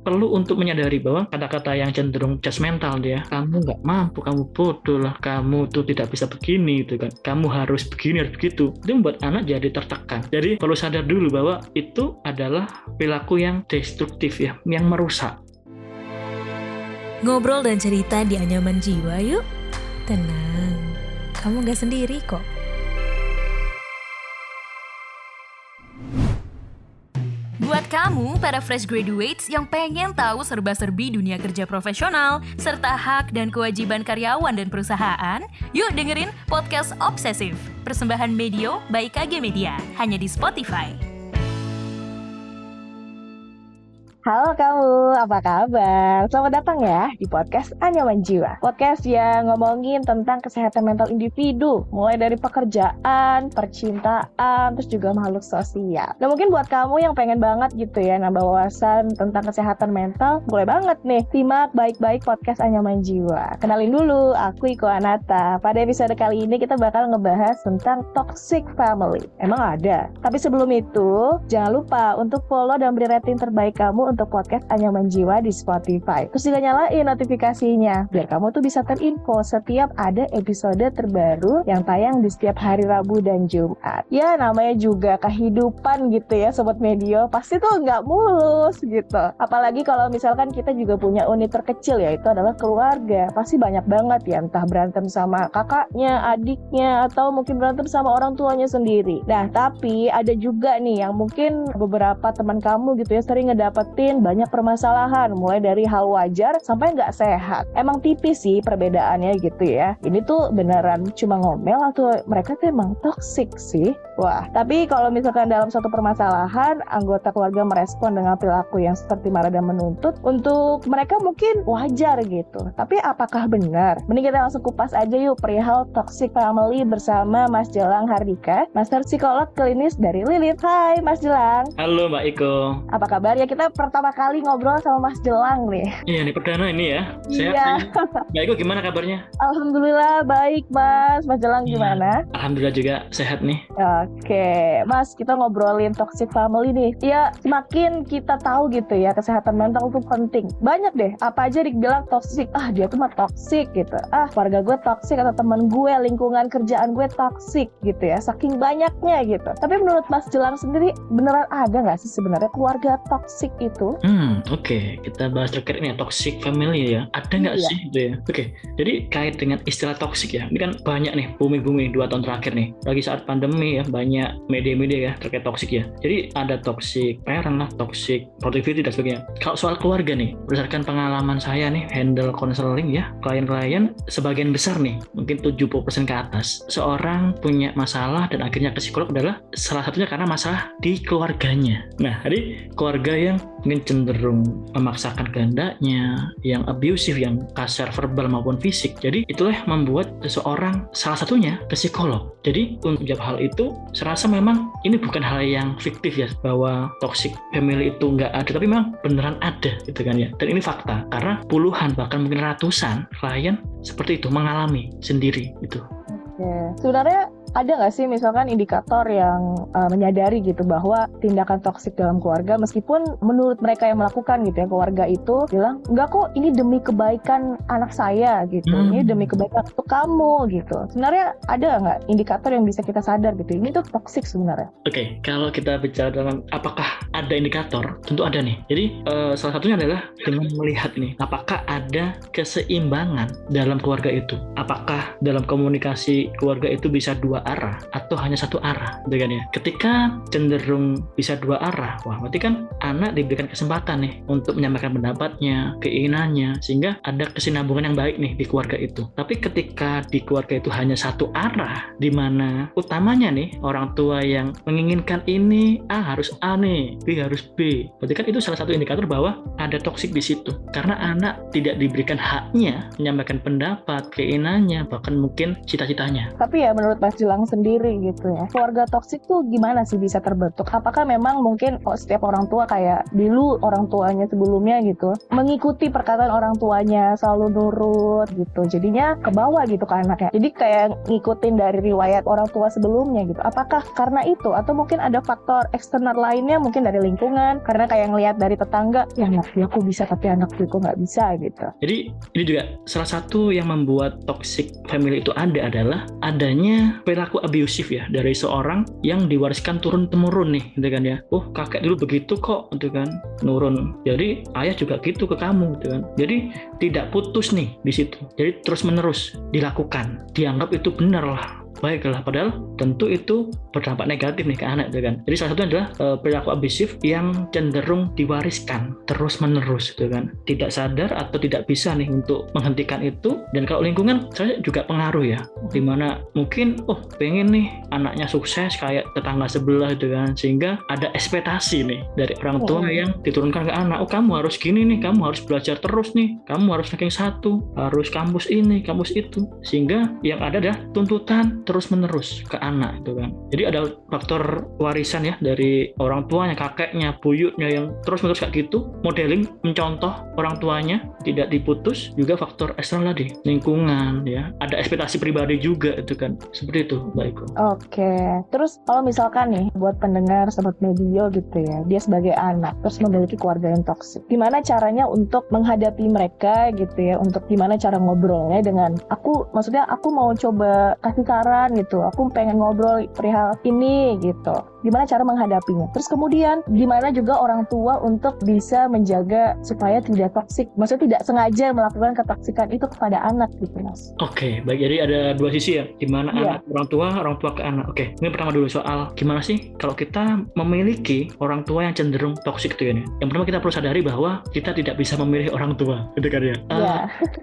perlu untuk menyadari bahwa kata-kata yang cenderung judgmental dia, kamu nggak mampu, kamu bodoh lah, kamu tuh tidak bisa begini gitu kan, kamu harus begini harus begitu, itu membuat anak jadi tertekan. Jadi perlu sadar dulu bahwa itu adalah perilaku yang destruktif ya, yang merusak. Ngobrol dan cerita di anyaman jiwa yuk. Tenang, kamu nggak sendiri kok. Kamu, para fresh graduates yang pengen tahu serba-serbi dunia kerja profesional, serta hak dan kewajiban karyawan dan perusahaan, yuk dengerin Podcast Obsesif, persembahan Medio by KG Media, hanya di Spotify. Halo kamu, apa kabar? Selamat datang ya di podcast Anyaman Jiwa. Podcast yang ngomongin tentang kesehatan mental individu, mulai dari pekerjaan, percintaan, terus juga makhluk sosial. Nah mungkin buat kamu yang pengen banget gitu ya nambah wawasan tentang kesehatan mental, boleh banget nih simak baik-baik podcast Anyaman Jiwa. Kenalin dulu, aku Iko Anata. Pada episode kali ini kita bakal ngebahas tentang toxic family. Emang ada? Tapi sebelum itu, jangan lupa untuk follow dan beri rating terbaik kamu untuk podcast Anyaman Jiwa di Spotify. Terus juga nyalain notifikasinya biar kamu tuh bisa terinfo setiap ada episode terbaru yang tayang di setiap hari Rabu dan Jumat. Ya namanya juga kehidupan gitu ya Sobat Medio, pasti tuh nggak mulus gitu. Apalagi kalau misalkan kita juga punya unit terkecil ya itu adalah keluarga. Pasti banyak banget ya entah berantem sama kakaknya, adiknya, atau mungkin berantem sama orang tuanya sendiri. Nah tapi ada juga nih yang mungkin beberapa teman kamu gitu ya sering ngedapetin banyak permasalahan mulai dari hal wajar sampai nggak sehat. Emang tipis sih perbedaannya gitu ya. Ini tuh beneran cuma ngomel atau mereka tuh emang toxic sih? Wah, tapi kalau misalkan dalam suatu permasalahan anggota keluarga merespon dengan perilaku yang seperti marah dan menuntut, untuk mereka mungkin wajar gitu. Tapi apakah benar? Mending kita langsung kupas aja yuk perihal toxic family bersama Mas Jelang Hardika, Master Psikolog Klinis dari Lilith. Hai Mas Jelang. Halo Mbak Iko. Apa kabar ya? Kita pertama kali ngobrol sama Mas Jelang nih. Iya nih perdana ini ya. Sehat iya. Mbak Iko gimana kabarnya? Alhamdulillah baik Mas. Mas Jelang iya. gimana? Alhamdulillah juga sehat nih. Oke, Mas kita ngobrolin toxic family nih. Ya semakin kita tahu gitu ya kesehatan mental itu penting. Banyak deh apa aja dibilang toxic. Ah dia tuh mah toxic gitu. Ah keluarga gue toxic atau teman gue, lingkungan kerjaan gue toxic gitu ya. Saking banyaknya gitu. Tapi menurut Mas Jelang sendiri beneran ada nggak sih sebenarnya keluarga toxic itu? Itu. Hmm, oke. Okay. Kita bahas terkait ini ya, toxic family ya. Ada nggak iya. sih itu ya? Oke. Okay. Jadi kait dengan istilah toxic ya. Ini kan banyak nih bumi-bumi dua tahun terakhir nih. Lagi saat pandemi ya, banyak media-media ya terkait toxic ya. Jadi ada toxic parent lah, toxic productivity dan sebagainya. Kalau soal keluarga nih, berdasarkan pengalaman saya nih handle counseling ya, klien-klien sebagian besar nih, mungkin 70% ke atas, seorang punya masalah dan akhirnya ke psikolog adalah salah satunya karena masalah di keluarganya. Nah, jadi keluarga yang mungkin cenderung memaksakan kehendaknya, yang abusive, yang kasar verbal maupun fisik. Jadi itulah yang membuat seseorang salah satunya ke psikolog. Jadi untuk menjawab hal itu, serasa memang ini bukan hal yang fiktif ya, bahwa toxic family itu nggak ada, tapi memang beneran ada gitu kan ya. Dan ini fakta, karena puluhan bahkan mungkin ratusan klien seperti itu mengalami sendiri itu. Oke, sebenarnya ada nggak sih misalkan indikator yang uh, menyadari gitu bahwa tindakan toksik dalam keluarga meskipun menurut mereka yang melakukan gitu ya keluarga itu bilang enggak kok ini demi kebaikan anak saya gitu. Hmm. ini demi kebaikan untuk kamu gitu. Sebenarnya ada nggak indikator yang bisa kita sadar gitu? Ini tuh toksik sebenarnya. Oke okay, kalau kita bicara dalam apakah ada indikator tentu ada nih. Jadi uh, salah satunya adalah dengan melihat nih apakah ada keseimbangan dalam keluarga itu? Apakah dalam komunikasi keluarga itu bisa dua arah atau hanya satu arah gitu ya. Ketika cenderung bisa dua arah wah berarti kan anak diberikan kesempatan nih untuk menyampaikan pendapatnya keinginannya sehingga ada kesinambungan yang baik nih di keluarga itu. Tapi ketika di keluarga itu hanya satu arah di mana utamanya nih orang tua yang menginginkan ini A harus A nih B harus B. Berarti kan itu salah satu indikator bahwa ada toksik di situ. Karena anak tidak diberikan haknya menyampaikan pendapat keinginannya bahkan mungkin cita-citanya. Tapi ya menurut Mas hilang sendiri gitu ya. Keluarga toksik tuh gimana sih bisa terbentuk? Apakah memang mungkin oh, setiap orang tua kayak dulu orang tuanya sebelumnya gitu mengikuti perkataan orang tuanya selalu nurut gitu. Jadinya ke bawah gitu ke anaknya. Jadi kayak ngikutin dari riwayat orang tua sebelumnya gitu. Apakah karena itu atau mungkin ada faktor eksternal lainnya mungkin dari lingkungan karena kayak ngelihat dari tetangga ya anak ya aku bisa tapi anakku kok nggak bisa gitu. Jadi ini juga salah satu yang membuat toxic family itu ada adalah adanya abusif ya dari seorang yang diwariskan turun temurun nih, gitu kan ya. Oh kakek dulu begitu kok, gitu kan, nurun. Jadi ayah juga gitu ke kamu, gitu kan. Jadi tidak putus nih di situ. Jadi terus menerus dilakukan. Dianggap itu benar lah baiklah padahal tentu itu berdampak negatif nih ke anak gitu kan. Jadi salah satunya adalah e, perilaku abusif yang cenderung diwariskan terus menerus gitu kan. Tidak sadar atau tidak bisa nih untuk menghentikan itu. Dan kalau lingkungan saya juga pengaruh ya. Di mana mungkin oh pengen nih anaknya sukses kayak tetangga sebelah gitu kan. Sehingga ada ekspektasi nih dari orang tua oh. yang diturunkan ke anak. Oh kamu harus gini nih kamu harus belajar terus nih. Kamu harus ranking satu harus kampus ini kampus itu. Sehingga yang ada adalah tuntutan terus menerus ke anak itu kan. Jadi ada faktor warisan ya dari orang tuanya kakeknya buyutnya yang terus menerus kayak gitu modeling mencontoh orang tuanya tidak diputus juga faktor eksternal tadi lingkungan ya. Ada ekspektasi pribadi juga itu kan seperti itu baik oke terus kalau misalkan nih buat pendengar sobat media gitu ya dia sebagai anak terus memiliki keluarga yang toksik gimana caranya untuk menghadapi mereka gitu ya? Untuk gimana cara ngobrolnya dengan aku maksudnya aku mau coba kasih saran gitu. Aku pengen ngobrol perihal ini gitu gimana cara menghadapinya. Terus kemudian gimana juga orang tua untuk bisa menjaga supaya tidak toksik. Maksudnya tidak sengaja melakukan ketoksikan itu kepada anak gitu mas. Oke okay, baik. Jadi ada dua sisi ya. Gimana yeah. anak orang tua orang tua ke anak. Oke okay. ini pertama dulu soal gimana sih kalau kita memiliki orang tua yang cenderung toksik itu ya yang pertama kita perlu sadari bahwa kita tidak bisa memilih orang tua. Gitu kan ya? Uh, yeah.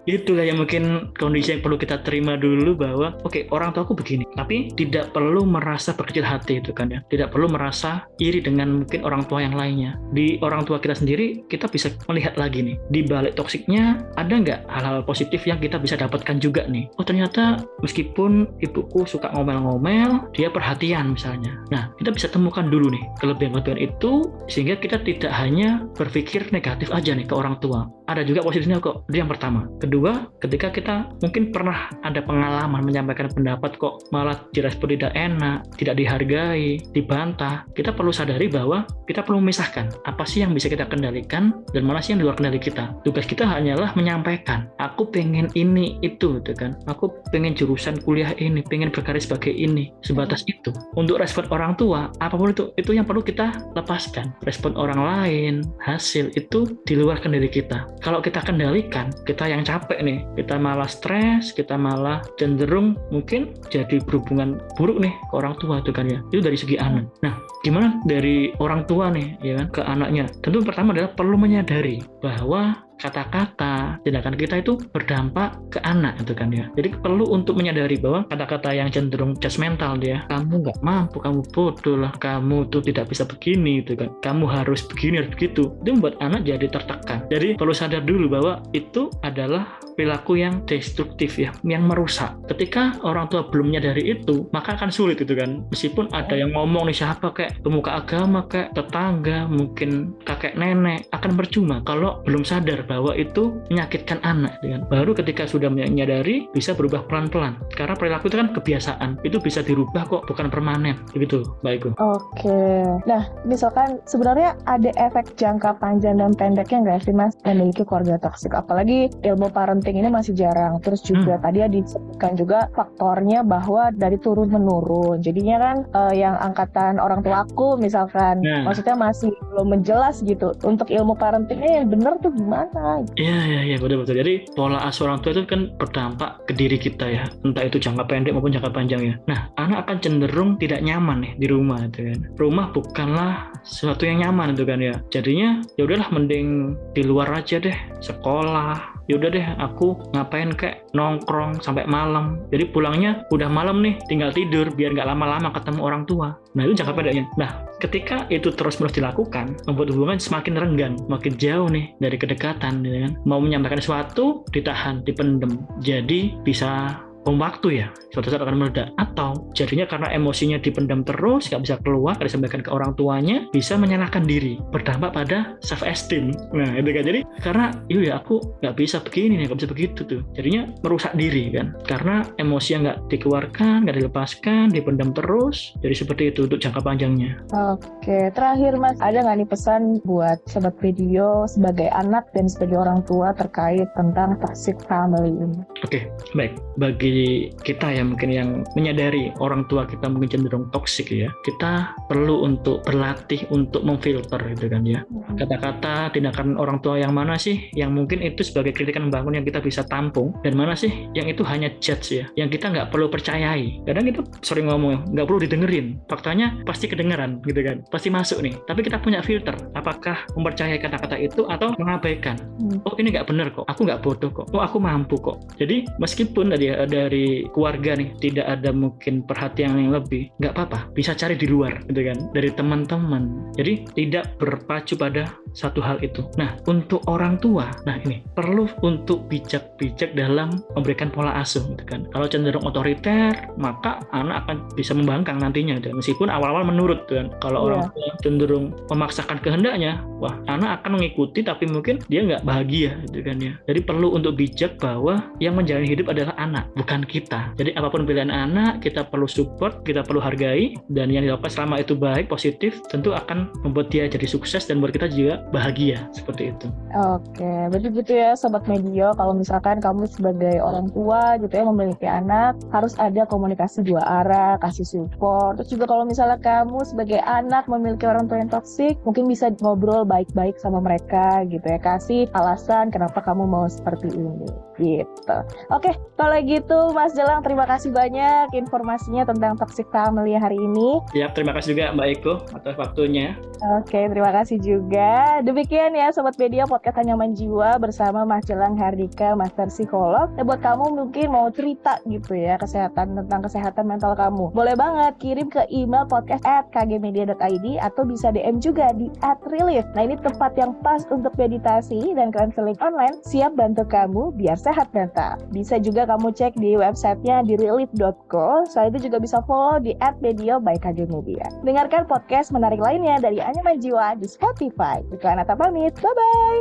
itulah yang mungkin kondisi yang perlu kita terima dulu bahwa oke okay, orang tua aku begini tapi tidak perlu merasa berkecil hati itu kan ya. Tidak perlu merasa iri dengan mungkin orang tua yang lainnya. Di orang tua kita sendiri kita bisa melihat lagi nih di balik toksiknya ada nggak hal-hal positif yang kita bisa dapatkan juga nih? Oh ternyata meskipun ibuku suka ngomel-ngomel dia perhatian misalnya. Nah kita bisa temukan dulu nih kelebihan-kelebihan itu sehingga kita tidak hanya berpikir negatif aja nih ke orang tua ada juga positifnya kok itu yang pertama kedua ketika kita mungkin pernah ada pengalaman menyampaikan pendapat kok malah direspon tidak enak, tidak dihargai, dibantah, kita perlu sadari bahwa kita perlu memisahkan apa sih yang bisa kita kendalikan dan mana sih yang di luar kendali kita. Tugas kita hanyalah menyampaikan, aku pengen ini itu, gitu kan. Aku pengen jurusan kuliah ini, pengen berkarya sebagai ini, sebatas itu. Untuk respon orang tua, apa pun itu, itu yang perlu kita lepaskan. Respon orang lain, hasil itu di luar kendali kita. Kalau kita kendalikan, kita yang capek nih, kita malah stres, kita malah cenderung mungkin jadi berhubungan buruk nih ke orang tua itu kan ya. Itu dari segi anak. Nah gimana dari orang tua nih ya kan ke anaknya? Tentu pertama adalah perlu menyadari bahwa kata-kata tindakan kita itu berdampak ke anak itu kan ya. Jadi perlu untuk menyadari bahwa kata-kata yang cenderung judgmental dia kamu nggak mampu kamu bodoh lah kamu tuh tidak bisa begini itu kan. Kamu harus begini harus begitu. Itu membuat anak jadi tertekan. Jadi perlu sadar dulu bahwa itu adalah perilaku yang destruktif ya, yang merusak. Ketika orang tua belum menyadari itu, maka akan sulit itu kan. Meskipun ada yang ngomong nih siapa kayak pemuka agama kayak tetangga, mungkin kakek nenek? Akan percuma kalau belum sadar bahwa itu menyakitkan anak dengan baru ketika sudah menyadari bisa berubah pelan-pelan. Karena perilaku itu kan kebiasaan, itu bisa dirubah kok bukan permanen. Begitu, baikku. Oke. Nah, misalkan sebenarnya ada efek jangka panjang dan pendeknya nggak sih Mas memiliki keluarga toksik? Apalagi ilmu parenting parenting ini masih jarang. Terus juga hmm. tadi ya disebutkan juga faktornya bahwa dari turun menurun. Jadinya kan uh, yang angkatan orang tua aku misalkan, nah. maksudnya masih belum menjelas gitu. Untuk ilmu parentingnya yang benar tuh gimana? Iya iya iya betul betul. Jadi pola asuh orang tua itu kan berdampak ke diri kita ya, entah itu jangka pendek maupun jangka panjang ya. Nah anak akan cenderung tidak nyaman nih di rumah itu kan. Rumah bukanlah sesuatu yang nyaman itu kan ya. Jadinya ya udahlah mending di luar aja deh, sekolah, yaudah deh aku ngapain kayak nongkrong sampai malam. Jadi pulangnya udah malam nih tinggal tidur biar nggak lama-lama ketemu orang tua. Nah itu jangka pendeknya. Nah ketika itu terus menerus dilakukan membuat hubungan semakin renggang makin jauh nih dari kedekatan gitu kan. Mau menyampaikan sesuatu ditahan dipendem. Jadi bisa bom waktu ya. Suatu saat akan meledak. Atau jadinya karena emosinya dipendam terus nggak bisa keluar nggak disampaikan ke orang tuanya bisa menyalahkan diri. Berdampak pada self esteem nah itu kan. Jadi karena iya aku nggak bisa begini nih nggak bisa begitu tuh. Jadinya merusak diri kan. Karena emosi yang nggak dikeluarkan nggak dilepaskan dipendam terus jadi seperti itu untuk jangka panjangnya. Oke terakhir mas. Ada nggak nih pesan buat sobat video sebagai anak dan sebagai orang tua terkait tentang toxic family ini? Oke baik. Bagi kita yang mungkin yang menyadari orang tua kita mungkin cenderung toksik ya, kita perlu untuk berlatih untuk memfilter gitu kan ya. Kata-kata tindakan orang tua yang mana sih yang mungkin itu sebagai kritikan membangun yang kita bisa tampung dan mana sih yang itu hanya judge ya, yang kita nggak perlu percayai. Kadang itu sering ngomong nggak perlu didengerin, faktanya pasti kedengeran gitu kan, pasti masuk nih. Tapi kita punya filter, apakah mempercayai kata-kata itu atau mengabaikan. Hmm. Oh ini nggak benar kok, aku nggak bodoh kok, oh aku mampu kok. Jadi meskipun tadi ya, dari keluarga nih tidak ada mungkin perhatian yang lebih nggak apa-apa bisa cari di luar gitu kan dari teman-teman. Jadi tidak berpacu pada satu hal itu. Nah untuk orang tua nah ini perlu untuk bijak-bijak dalam memberikan pola asuh gitu kan. Kalau cenderung otoriter maka anak akan bisa membangkang nantinya gitu. meskipun awal-awal menurut gitu kan. Kalau yeah. orang tua cenderung memaksakan kehendaknya wah anak akan mengikuti tapi mungkin dia nggak bahagia gitu kan ya. Jadi perlu untuk bijak bahwa yang menjalani hidup adalah anak bukan kita. Jadi apa pun pilihan anak, kita perlu support, kita perlu hargai, dan yang dilakukan selama itu baik, positif, tentu akan membuat dia jadi sukses dan buat kita juga bahagia seperti itu. Oke, berarti gitu ya Sobat Medio, kalau misalkan kamu sebagai orang tua gitu ya memiliki anak, harus ada komunikasi dua arah, kasih support. Terus juga kalau misalnya kamu sebagai anak memiliki orang tua yang toksik, mungkin bisa ngobrol baik-baik sama mereka gitu ya, kasih alasan kenapa kamu mau seperti ini gitu. Oke, kalau gitu Mas Jelang terima kasih banyak informasinya tentang toxic family hari ini. Ya, terima kasih juga Mbak Eko atas waktunya. Oke, terima kasih juga. Demikian ya Sobat Media Podcast Nyaman Jiwa bersama Mas Jelang Hardika, Master Psikolog. Dan buat kamu mungkin mau cerita gitu ya kesehatan tentang kesehatan mental kamu. Boleh banget kirim ke email podcast at kgmedia.id atau bisa DM juga di at relief. Nah ini tempat yang pas untuk meditasi dan konseling online siap bantu kamu biar sehat mental. Bisa juga kamu cek di websitenya di relief.co. Selain itu juga bisa follow di @media by KG Media. Dengarkan podcast menarik lainnya dari Anyaman Jiwa di Spotify. Iklan Nata pamit, bye-bye.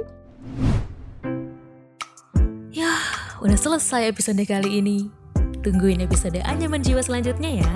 Ya, udah selesai episode kali ini. Tungguin episode Anyaman Jiwa selanjutnya ya.